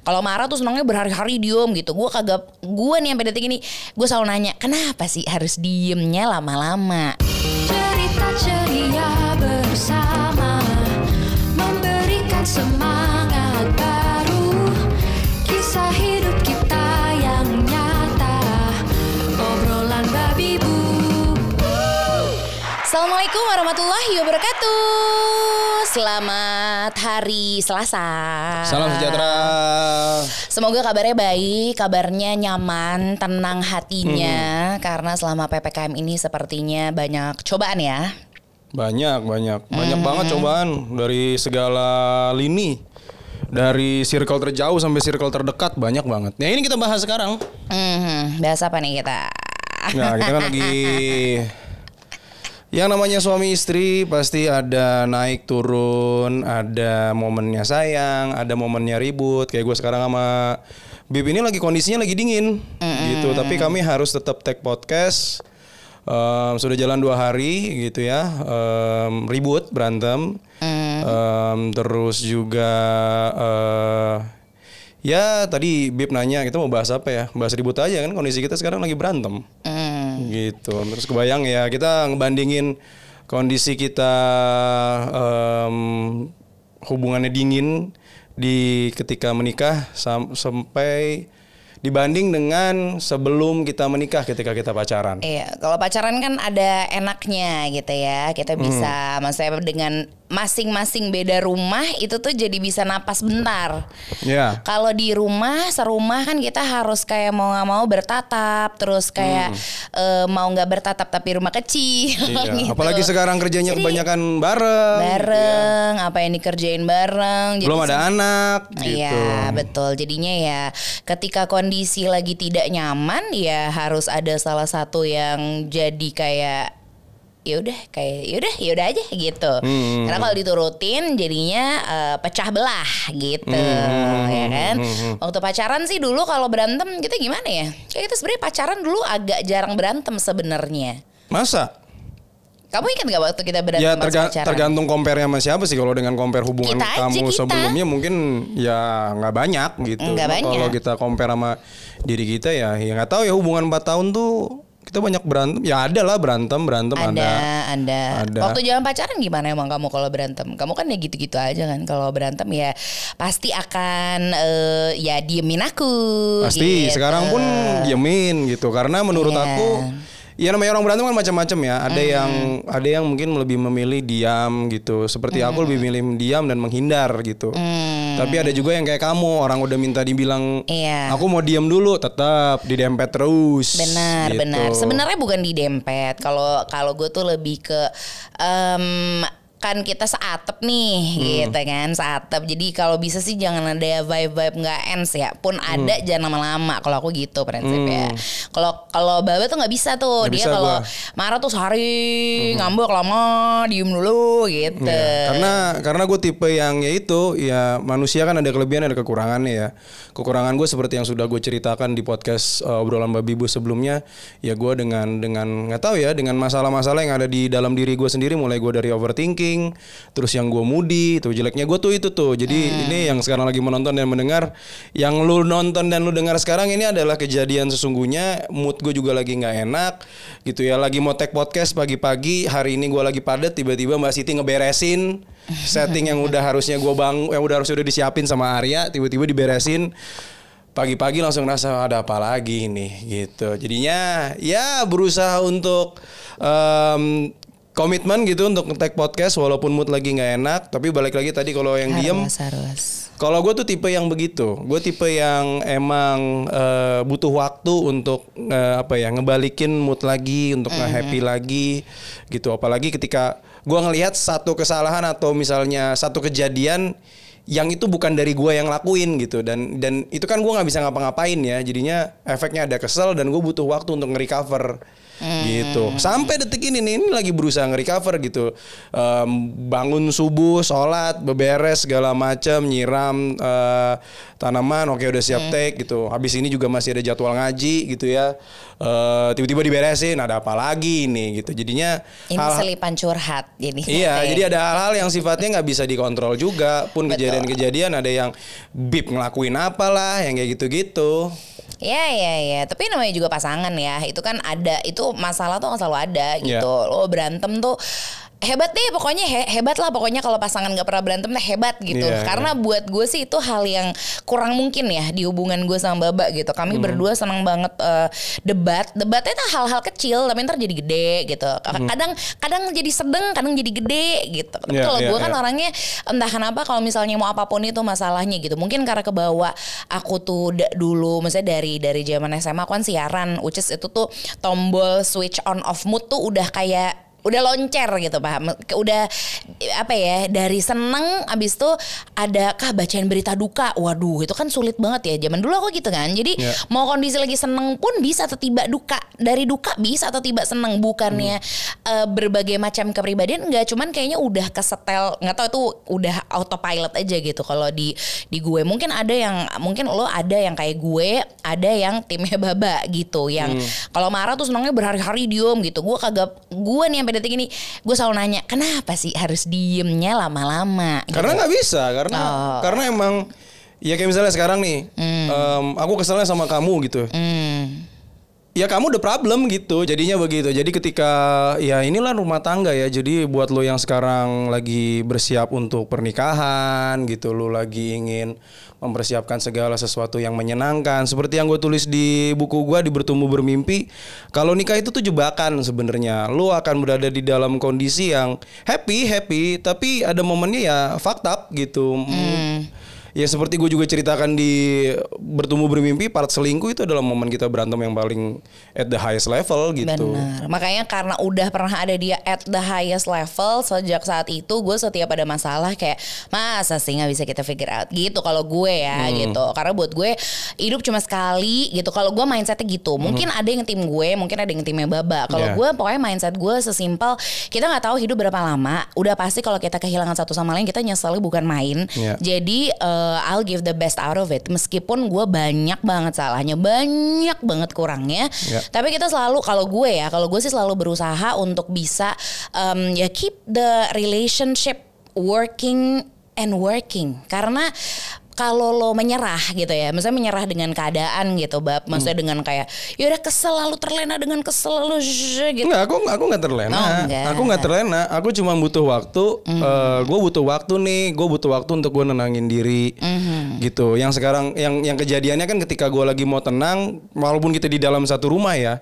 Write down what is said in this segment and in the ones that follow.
Kalau marah tuh senangnya berhari-hari diem gitu. Gue kagak, gue nih sampai detik ini, gue selalu nanya, kenapa sih harus diemnya lama-lama? Cerita ceria bersama Memberikan semangat baru Kisah hidup kita yang nyata Obrolan babi bu Assalamualaikum warahmatullahi wabarakatuh. Selamat hari Selasa. Salam sejahtera. Semoga kabarnya baik, kabarnya nyaman, tenang hatinya karena selama PPKM ini sepertinya banyak cobaan ya. Banyak, banyak. Banyak banget cobaan dari segala lini. Dari circle terjauh sampai circle terdekat banyak banget. Nah, ini kita bahas sekarang. Hmm, bahas apa nih kita? Nah, kita kan lagi yang namanya suami istri pasti ada naik turun, ada momennya sayang, ada momennya ribut. Kayak gue sekarang sama Bib ini lagi kondisinya lagi dingin, gitu. Tapi kami harus tetap take podcast. Em, sudah jalan dua hari gitu ya, Em, ribut berantem, Em, terus juga eh, ya tadi Bib nanya kita mau bahas apa ya, bahas ribut aja kan kondisi kita sekarang lagi berantem Hmm, gitu. Terus kebayang ya kita ngebandingin kondisi kita em, hubungannya dingin di ketika menikah sam- sampai dibanding dengan sebelum kita menikah ketika kita pacaran. Iya, kalau pacaran kan ada enaknya gitu ya. Kita bisa, maksudnya dengan masing-masing beda rumah itu tuh jadi bisa napas bentar. ya Kalau di rumah serumah kan kita harus kayak mau nggak mau bertatap, terus kayak eh, mau nggak bertatap tapi rumah kecil. Iya. gitu. apalagi sekarang kerjanya Jadi, kebanyakan bareng bareng, apa yang dikerjain bareng. Jadi belum ada anak gitu Iya betul. Jadinya ya ketika kondisi lagi tidak nyaman ya harus ada salah satu yang jadi kayak ya udah kayak ya udah ya udah aja gitu. Hmm. Karena kalau diturutin jadinya eh, pecah belah gitu Hmm, ya kan. Waktu pacaran sih dulu kalau berantem kita gimana ya? Kayak kita sebenarnya pacaran dulu agak jarang berantem sebenarnya. masa Kamu ingat gak waktu kita berantem Ya terga- pacaran? tergantung compare sama siapa sih kalau dengan compare hubungan Kita kamu kita. sebelumnya mungkin ya nggak banyak gitu. Nggak banyak. Kalau kita compare sama diri kita ya ya nggak tahu ya hubungan 4 tahun tuh kita banyak berantem. Ya ada lah berantem berantem ada. ada, ada. Ada. Waktu zaman pacaran gimana emang kamu kalau berantem? Kamu kan ya gitu-gitu aja kan. Kalau berantem ya pasti akan eh, ya diemin aku. Pasti gitu. sekarang pun diemin gitu karena menurut Iya. aku Ya namanya orang berantem kan macam-macam ya. Ada yang ada yang mungkin lebih memilih diam gitu. Seperti aku lebih milih diam dan menghindar gitu. Tapi ada juga yang kayak kamu orang udah minta dibilang Iya. aku mau diam dulu tetap didempet terus. Benar, gitu. benar. Sebenarnya bukan di dempet. Kalau kalau gue tuh lebih ke em, kan kita seatep nih Hmm. gitu kan seatep jadi kalau bisa sih jangan ada vibe vibe nggak ends ya pun Hmm. ada jangan lama-lama kalau aku gitu prinsip ya kalau kalau baba tuh nggak bisa tuh Nggak dia kalau. Hmm. marah tuh sehari ngambek lama diem dulu gitu Ya, karena karena gue tipe yang ya itu ya manusia kan ada kelebihan ada kekurangannya ya kekurangan gue seperti yang sudah gue ceritakan di podcast uh, obrolan babi bu sebelumnya ya gue dengan dengan nggak tahu ya dengan masalah-masalah yang ada di dalam diri gue sendiri mulai gue dari overthinking terus yang gue moody tuh jeleknya gue tuh itu tuh. Jadi ini yang sekarang lagi menonton dan mendengar yang lu nonton dan lu dengar sekarang ini adalah kejadian sesungguhnya. Mood gue juga lagi nggak enak gitu ya. Lagi mau take podcast pagi-pagi hari ini gue lagi padat tiba-tiba mbak Siti ngeberesin setting yang udah harusnya gue bang yang udah harusnya udah disiapin sama Arya tiba-tiba diberesin. Pagi-pagi langsung ngerasa ada apa lagi nih gitu. Jadinya ya berusaha untuk em, komitmen gitu untuk nge-tag podcast walaupun mood lagi nggak enak tapi balik lagi tadi kalau yang diem harus. harus kalau gue tuh tipe yang begitu, gue tipe yang emang eh, butuh waktu untuk eh, apa ya ngebalikin mood lagi, untuk nge-happy lagi, gitu. Apalagi ketika gue ngelihat satu kesalahan atau misalnya satu kejadian yang itu bukan dari gue yang lakuin gitu. Dan dan itu kan gue nggak bisa ngapa-ngapain ya, jadinya efeknya ada kesel dan gue butuh waktu untuk nge-recover. Gitu. Sampai detik ini nih ini lagi berusaha nge-recover gitu. Em, bangun subuh sholat beberes segala macam nyiram eh, tanaman oke udah siap take gitu. Habis ini juga masih ada jadwal ngaji gitu ya. Eh, tiba-tiba diberesin ada apa lagi nih gitu. Jadinya ini hal- selipan curhat jadi. Iya, jadi ada hal-hal yang sifatnya nggak bisa dikontrol juga. Pun Betul. kejadian kejadian-kejadian ada yang bib ngelakuin apalah yang kayak gitu-gitu Ya ya ya, tapi namanya juga pasangan ya. Itu kan ada, itu masalah tuh selalu ada gitu. Ya. Lo berantem tuh hebat deh pokoknya he- hebat lah pokoknya kalau pasangan gak pernah berantem deh hebat gitu. Iya, karena buat gue sih itu hal yang kurang mungkin ya di hubungan gue sama Baba gitu. Kami Hmm. berdua senang banget eh, debat. Debatnya tuh hal-hal kecil tapi ntar jadi gede gitu. Kadang kadang jadi sedang kadang jadi gede gitu. Tapi Hmm. Iya, kalau iya, gue kan iya. orangnya entah kenapa kalau misalnya mau apa pun itu masalahnya gitu. Mungkin karena kebawa aku tuh da- dulu misalnya dari dari zaman SMA aku kan siaran which is itu tuh tombol switch on off mood tuh udah kayak udah loncer gitu paham? Ke- udah apa ya dari seneng abis itu ada kah bacaan berita duka? Waduh itu kan sulit banget ya zaman dulu aku gitu kan. Jadi Ya. mau kondisi lagi seneng pun bisa atau tiba duka. Dari duka bisa atau tiba seneng bukannya eh, berbagai macam kepribadian enggak. Cuman kayaknya udah kesetel nggak tahu itu udah autopilot aja gitu kalau di di gue. Mungkin ada yang mungkin lo ada yang kayak gue ada yang timnya baba gitu yang kalau marah tuh senangnya berhari-hari diem gitu. Gue kagak gue nih sampai detik ini gue selalu nanya kenapa sih harus diemnya lama-lama gitu. karena nggak bisa karena Oh. karena emang ya kayak misalnya sekarang nih em, aku keselnya sama kamu gitu Hmm. Ya kamu udah problem gitu jadinya begitu. Jadi ketika ya inilah rumah tangga ya. Jadi buat lo yang sekarang lagi bersiap untuk pernikahan gitu lo lagi ingin mempersiapkan segala sesuatu yang menyenangkan. Seperti yang gue tulis di buku gue di bertumbuh bermimpi kalau nikah itu tuh jebakan sebenarnya. Lo akan berada di dalam kondisi yang happy happy tapi ada momennya ya fucked up gitu Ya seperti gue juga ceritakan di bertumbuh bermimpi part selingkuh itu adalah momen kita berantem yang paling at the highest level gitu. Benar. Makanya karena udah pernah ada dia at the highest level sejak saat itu gue setiap ada masalah kayak masa sih nggak bisa kita figure out gitu kalau gue ya Hmm. gitu. Karena buat gue hidup cuma sekali gitu. Kalau gue mindsetnya gitu. Mungkin ada yang tim gue, mungkin ada yang timnya Baba. Kalau Hmm. Yeah. gue pokoknya mindset gue sesimpel kita nggak tahu hidup berapa lama. Udah pasti kalau kita kehilangan satu sama lain kita nyeselnya bukan main. Yeah. Jadi eh, I'll give the best out of it. Meskipun gue banyak banget salahnya, banyak banget kurangnya. Ya. Tapi kita selalu kalau gue ya, kalau gue sih selalu berusaha untuk bisa um, ya keep the relationship working and working. Karena kalau lo menyerah gitu ya, misalnya menyerah dengan keadaan gitu, bab, maksudnya Hmm. dengan kayak, ya udah kesel lalu terlena dengan kesel lalu gitu. Enggak, aku aku nggak terlena. Oh, enggak. Aku nggak terlena. Aku cuma butuh waktu. gue butuh waktu nih. Gue butuh waktu untuk gue nenangin diri. Gitu. Yang sekarang yang yang kejadiannya kan ketika gue lagi mau tenang, walaupun kita di dalam satu rumah ya.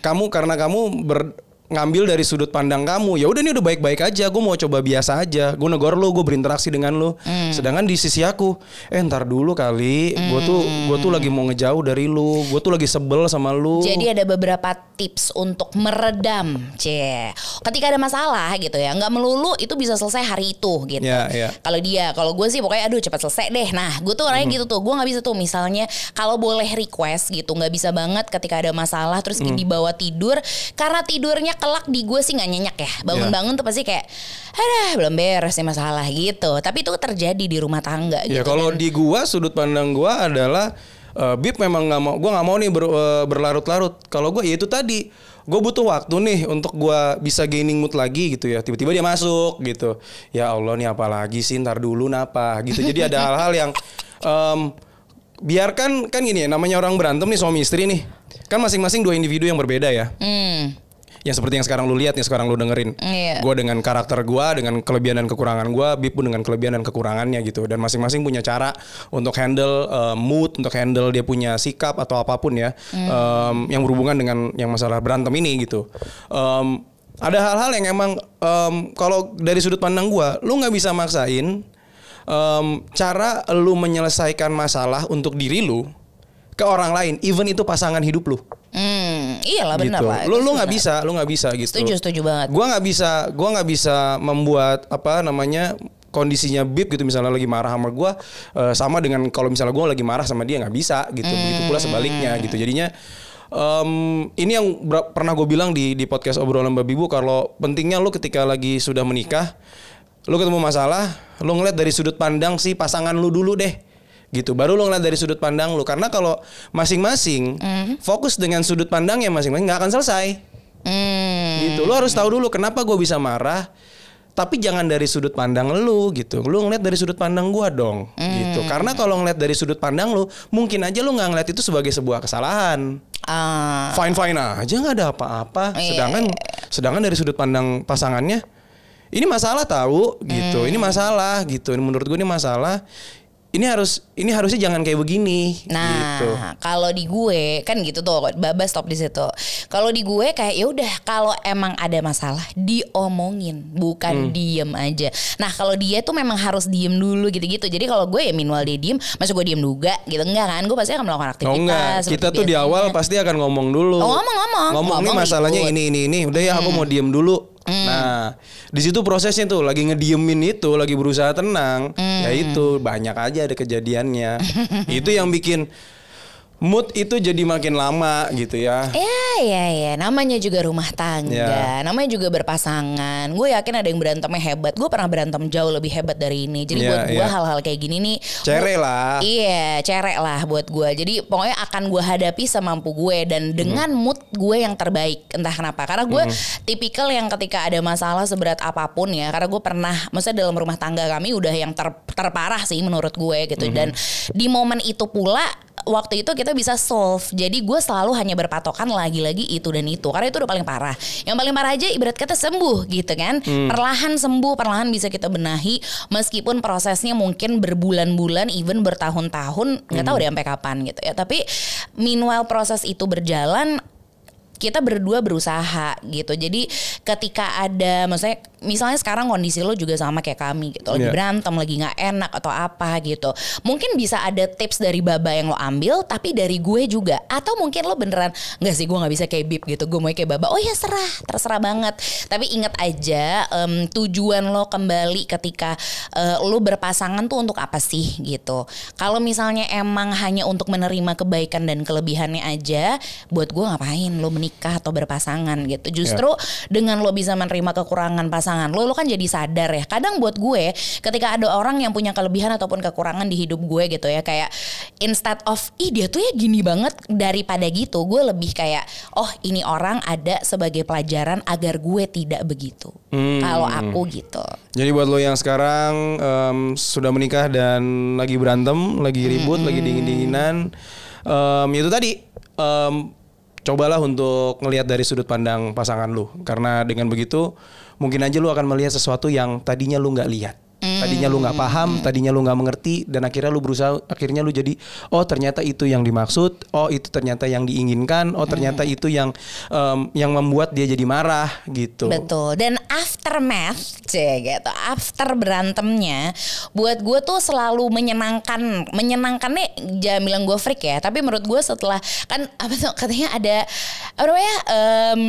Kamu karena kamu ber ngambil dari sudut pandang kamu ya udah ini udah baik-baik aja gue mau coba biasa aja gue negor lo gue berinteraksi dengan lo sedangkan di sisi aku eh ntar dulu kali gue tuh gue tuh lagi mau ngejauh dari lu gue tuh lagi sebel sama lu Jadi ada beberapa tips untuk meredam, cie. Ketika ada masalah gitu ya, nggak melulu itu bisa selesai hari itu gitu. Ya, ya. Kalau dia, kalau gue sih pokoknya aduh cepat selesai deh. Nah, gue tuh orangnya Hmm. gitu tuh. Gue nggak bisa tuh misalnya kalau boleh request gitu, nggak bisa banget ketika ada masalah terus Hmm. dibawa tidur karena tidurnya kelak di gue sih nggak nyenyak ya. Bangun-bangun tuh pasti kayak, ada belum beres nih masalah gitu. Tapi itu terjadi di rumah tangga gitu. Ya kalau Dan- di gua sudut pandang gua adalah eh, Bib memang nggak mau, gua nggak mau nih ber- eh, berlarut-larut. Kalau gua ya itu tadi, gue butuh waktu nih untuk gua bisa gaining mood lagi gitu ya. Tiba-tiba dia masuk gitu. Ya Allah nih apa lagi sih ntar dulu napa gitu. Jadi ada hal-hal yang em, biarkan kan gini ya namanya orang berantem nih suami istri nih. Kan masing-masing dua individu yang berbeda ya. Hmm, Yang seperti yang sekarang lu lihat nih sekarang lu dengerin. Iya. Gue dengan karakter gue, dengan kelebihan dan kekurangan gue, Bib pun dengan kelebihan dan kekurangannya gitu. Dan masing-masing punya cara untuk handle uh, mood, untuk handle dia punya sikap atau apa pun ya, um, yang berhubungan dengan yang masalah berantem ini gitu. Um, ada hal-hal yang emang um, kalau dari sudut pandang gue, lu nggak bisa maksain um, cara lu menyelesaikan masalah untuk diri lu ke orang lain, even itu pasangan hidup lu hmm, iyalah benar gitu. lah. Lu lu nggak bisa, lu nggak bisa gitu. Setuju, setuju banget. Gua nggak bisa, gua nggak bisa membuat apa namanya kondisinya bib gitu misalnya lagi marah sama gua eh, sama dengan kalau misalnya gua lagi marah sama dia nggak bisa gitu. Begitu pula sebaliknya gitu. Jadinya em, ini yang pernah gue bilang di di podcast obrolan babi bu kalau pentingnya lu ketika lagi sudah menikah lu ketemu masalah lu ngeliat dari sudut pandang si pasangan lu dulu deh gitu baru lu ngeliat dari sudut pandang lu karena kalau masing-masing fokus dengan sudut pandangnya masing-masing nggak akan selesai Hmm. gitu lo harus tahu dulu kenapa gue bisa marah tapi jangan dari sudut pandang lu gitu. Lu ngeliat dari sudut pandang gua dong gitu. Karena kalau ngeliat dari sudut pandang lu, mungkin aja lu nggak ngeliat itu sebagai sebuah kesalahan. Ah, Fine fine aja nggak ada apa-apa. Iya. Sedangkan sedangkan dari sudut pandang pasangannya, ini masalah tahu gitu. Ini masalah gitu. Menurut gue ini masalah. Ini harus ini harusnya jangan kayak begini. Nah, gitu. kalau di gue kan gitu tuh, Baba stop di situ. Kalau di gue kayak ya udah kalau emang ada masalah diomongin, Hmm. bukan diem aja. Nah, kalau dia tuh memang harus diem dulu gitu-gitu. Jadi kalau gue ya minimal dia diem, masa gue diem juga gitu enggak kan? Gue pasti akan melakukan aktivitas. Oh enggak, kita tuh di awal pasti akan ngomong dulu. Oh, ngomong, ngomong. Ngomong Ngomong masalahnya ikut. ini ini ini. Udah ya aku mau diem dulu. Nah, di situ prosesnya tuh lagi ngediemin itu, lagi berusaha tenang. Ya itu banyak aja ada kejadiannya. itu yang bikin mood itu jadi makin lama gitu ya. Ya, ya, ya. Namanya juga rumah tangga. Ya. Namanya juga berpasangan. Gue yakin ada yang berantemnya hebat. Gue pernah berantem jauh lebih hebat dari ini. Jadi Ya, buat gue ya. hal-hal kayak gini nih. Cere lah. Iya, cerek lah buat gue. Jadi pokoknya akan gue hadapi semampu gue dan dengan Hmm. mood gue yang terbaik. Entah kenapa. Karena gue tipikal yang ketika ada masalah seberat apa pun ya. Karena gue pernah, maksudnya dalam rumah tangga kami udah yang ter- terparah sih menurut gue gitu. Hmm. Dan di momen itu pula waktu itu kita bisa solve. Jadi gue selalu hanya berpatokan lagi-lagi itu dan itu. Karena itu udah paling parah. Yang paling parah aja ibarat kata sembuh gitu kan. Perlahan sembuh, perlahan bisa kita benahi. Meskipun prosesnya mungkin berbulan-bulan, even bertahun-tahun. nggak tahu deh sampai kapan gitu ya. Tapi meanwhile proses itu berjalan, kita berdua berusaha gitu. Jadi ketika ada maksudnya misalnya sekarang kondisi lo juga sama kayak kami gitu. Lagi Iya. berantem, lagi nggak enak atau apa gitu. Mungkin bisa ada tips dari Baba yang lo ambil tapi dari gue juga atau mungkin lo beneran nggak sih gue nggak bisa kayak Bib gitu. Gue mau kayak Baba. Oh ya serah, terserah banget. Tapi ingat aja em, tujuan lo kembali ketika eh, lo berpasangan tuh untuk apa sih gitu. Kalau misalnya emang hanya untuk menerima kebaikan dan kelebihannya aja, buat gue ngapain lo menikah atau berpasangan gitu. Justru dengan lo bisa menerima kekurangan pasangan lo, lo kan jadi sadar ya. Kadang buat gue, ketika ada orang yang punya kelebihan ataupun kekurangan di hidup gue gitu ya, kayak instead of ih dia tuh ya gini banget daripada gitu, gue lebih kayak oh ini orang ada sebagai pelajaran agar gue tidak begitu. Kalau aku gitu. Jadi buat lo yang sekarang em, sudah menikah dan lagi berantem, lagi ribut, lagi dingin-dinginan, em, itu tadi em, cobalah untuk ngelihat dari sudut pandang pasangan lu. Karena dengan begitu mungkin aja lu akan melihat sesuatu yang tadinya lu nggak lihat. Tadinya lu nggak paham, tadinya lu nggak mengerti, dan akhirnya lu berusaha, akhirnya lu jadi, oh ternyata itu yang dimaksud, oh itu ternyata yang diinginkan, oh ternyata itu yang em, yang membuat dia jadi marah gitu. Betul. Dan aftermath, cie gitu. After berantemnya, buat gue tuh selalu menyenangkan. Menyenangkannya jangan bilang gue freak ya, tapi menurut gue setelah kan apa tuh katanya ada apa namanya em,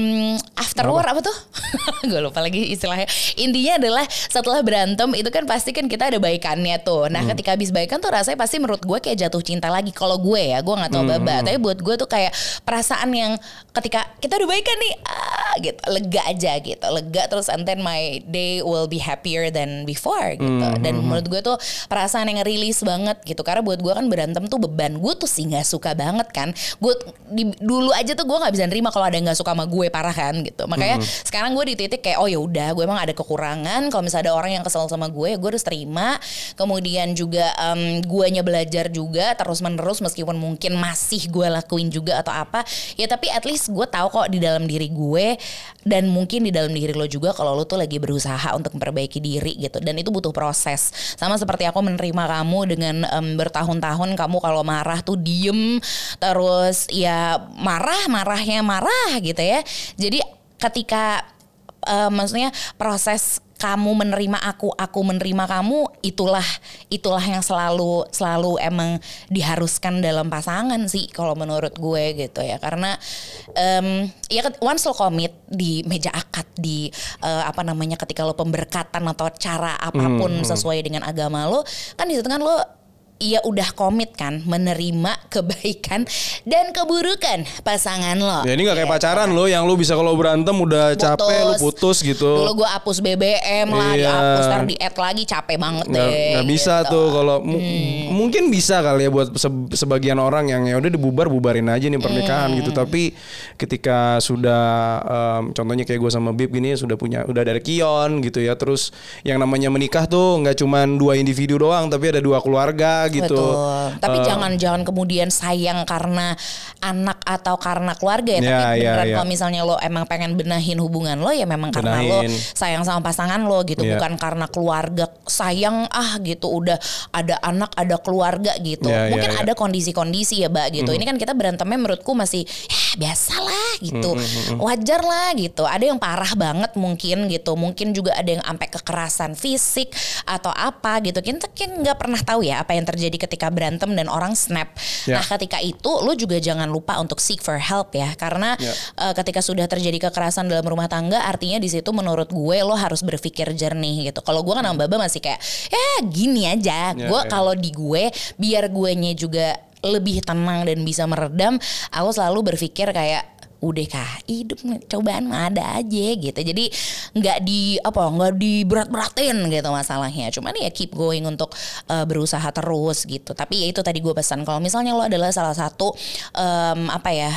after war apa tuh? gue lupa lagi istilahnya. Intinya adalah setelah berantem itu kan pasti kan kita ada baikannya tuh. Nah, ketika habis baikan tuh rasanya pasti menurut gue kayak jatuh cinta lagi. Kalau gue ya, gue nggak tahu Baba, tapi buat gue tuh kayak perasaan yang ketika kita udah baikan nih, ah, gitu, lega aja gitu, lega terus and then my day will be happier than before gitu. Dan menurut gue tuh perasaan yang rilis banget gitu. Karena buat gue kan berantem tuh beban. Gue tuh sih nggak suka banget kan. Gue di- dulu aja tuh gue nggak bisa nerima kalau ada yang nggak suka sama gue parah kan gitu. Makanya sekarang gue di titik kayak oh ya udah, gue emang ada kekurangan. Kalau misalnya ada orang yang kesel sama gue, ya gue harus terima. Kemudian juga em, guanya belajar juga terus menerus meskipun mungkin masih gue lakuin juga atau apa. Ya tapi at least gue tahu kok di dalam diri gue dan mungkin di dalam diri lo juga kalau lo tuh lagi berusaha untuk memperbaiki diri gitu. Dan itu butuh proses. Sama seperti aku menerima kamu dengan em, bertahun-tahun kamu kalau marah tuh diem terus ya marah marahnya marah gitu ya. Jadi ketika eh, maksudnya proses kamu menerima aku, aku menerima kamu, itulah itulah yang selalu selalu emang diharuskan dalam pasangan sih kalau menurut gue gitu ya. Karena em, ya once lo komit di meja akad di eh, apa namanya ketika lo pemberkatan atau cara apa pun sesuai dengan agama lo kan di situ kan lo ya udah komit kan menerima kebaikan dan keburukan pasangan lo. Ya ini nggak kayak Gitu. pacaran lo yang lo bisa kalau berantem udah capek lo putus gitu. Dulu gue hapus BBM lah, Iya. dihapus, ntar di add lagi capek banget deh. nggak bisa gitu. tuh kalau mu- mungkin bisa kali ya buat se- sebagian orang yang ya udah dibubar bubarin aja nih pernikahan Hmm. gitu tapi ketika sudah em, contohnya kayak gue sama Bib gini sudah punya udah ada Kion gitu ya terus yang namanya menikah tuh nggak cuman dua individu doang tapi ada dua keluarga gitu Betul. Tapi Eh, jangan jangan kemudian sayang karena anak atau karena keluarga ya. Ya, Tapi ya, beneran ya. kalau misalnya lo emang pengen benahin hubungan lo ya memang karena lo Benahin. sayang sama pasangan lo gitu. Ya. Bukan karena keluarga sayang ah gitu. Udah ada anak ada keluarga gitu. Ya, ya, Mungkin ya. ada kondisi-kondisi ya mbak gitu. Ini kan kita berantemnya menurutku masih ya biasalah gitu. Wajar lah gitu. Ada yang parah banget mungkin gitu. Mungkin juga ada yang sampai kekerasan fisik atau apa gitu. Kita kan nggak pernah tahu ya apa yang terjadi ketika berantem dan orang snap. Ya. Nah ketika itu lo juga jangan lupa untuk seek for help ya. Karena Ya. eh, ketika sudah terjadi kekerasan dalam rumah tangga artinya di situ menurut gue lo harus berpikir jernih gitu. Kalau gue kan sama Baba masih kayak ya gini aja. Ya, gue ya. kalau di gue biar guenya juga lebih tenang dan bisa meredam, aku selalu berpikir kayak udah kah hidup cobaan mah ada aja gitu. Jadi nggak di apa nggak diberat-beratin gitu masalahnya. Cuman ya keep going untuk eh, berusaha terus gitu. Tapi ya itu tadi gue pesan kalau misalnya lo adalah salah satu em, apa ya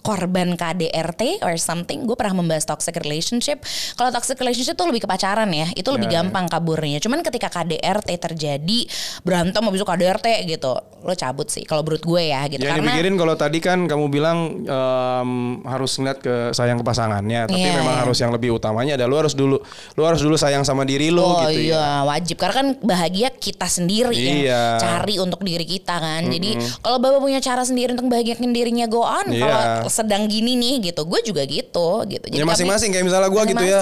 korban KDRT or something gue pernah membahas toxic relationship kalau toxic relationship tuh lebih ke pacaran ya itu lebih Ya, ya. gampang kaburnya cuman ketika KDRT terjadi berantem habis itu KDRT gitu lo cabut sih kalau menurut gue ya gitu yang karena dipikirin kalau tadi kan kamu bilang em, harus ngeliat ke sayang ke pasangannya tapi Iya. memang harus yang lebih utamanya ada lu harus dulu lu harus dulu sayang sama diri lu Oh gitu ya iya wajib karena kan bahagia kita sendiri Iya. ya cari untuk diri kita kan jadi kalau bapak punya cara sendiri untuk bahagiakin dirinya go on Iya. kalau sedang gini nih gitu. Gue juga gitu gitu. Ya kami- masing-masing kayak misalnya gue gitu ya.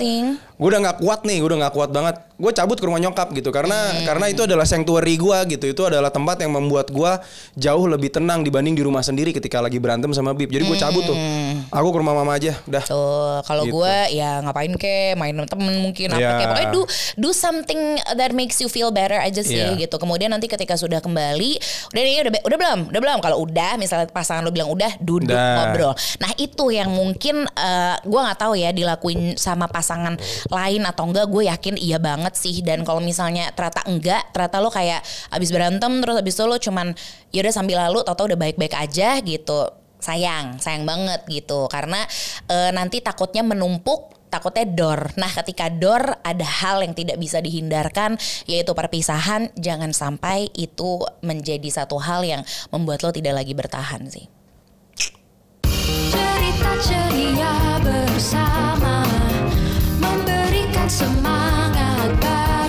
Gue udah nggak kuat nih gue udah nggak kuat banget gue cabut ke rumah nyokap gitu karena Hmm. karena itu adalah sanctuary gue gitu itu adalah tempat yang membuat gue jauh lebih tenang dibanding di rumah sendiri ketika lagi berantem sama Bib jadi gue cabut tuh Hmm. aku ke rumah mama aja dah Tuh, kalau Gitu. gue ya ngapain ke main sama temen mungkin apa kayak pokoknya do do something that makes you feel better aja sih Iya. gitu. Kemudian nanti ketika sudah kembali, udah nih udah udah belum? Udah belum? Kalau udah misalnya pasangan lo bilang udah, duduk Udah. ngobrol. Nah, itu yang mungkin eh, gua nggak tahu ya dilakuin sama pasangan lain atau enggak, gue yakin iya banget sih dan kalau misalnya ternyata enggak, ternyata lo kayak abis berantem terus abis itu lo cuman yaudah sambil lalu tau-tau udah baik-baik aja gitu sayang sayang banget gitu karena eh, nanti takutnya menumpuk takutnya dor. Nah, ketika dor ada hal yang tidak bisa dihindarkan yaitu perpisahan, jangan sampai itu menjadi satu hal yang membuat lo tidak lagi bertahan sih. Cerita ceria bersama Semangat, mga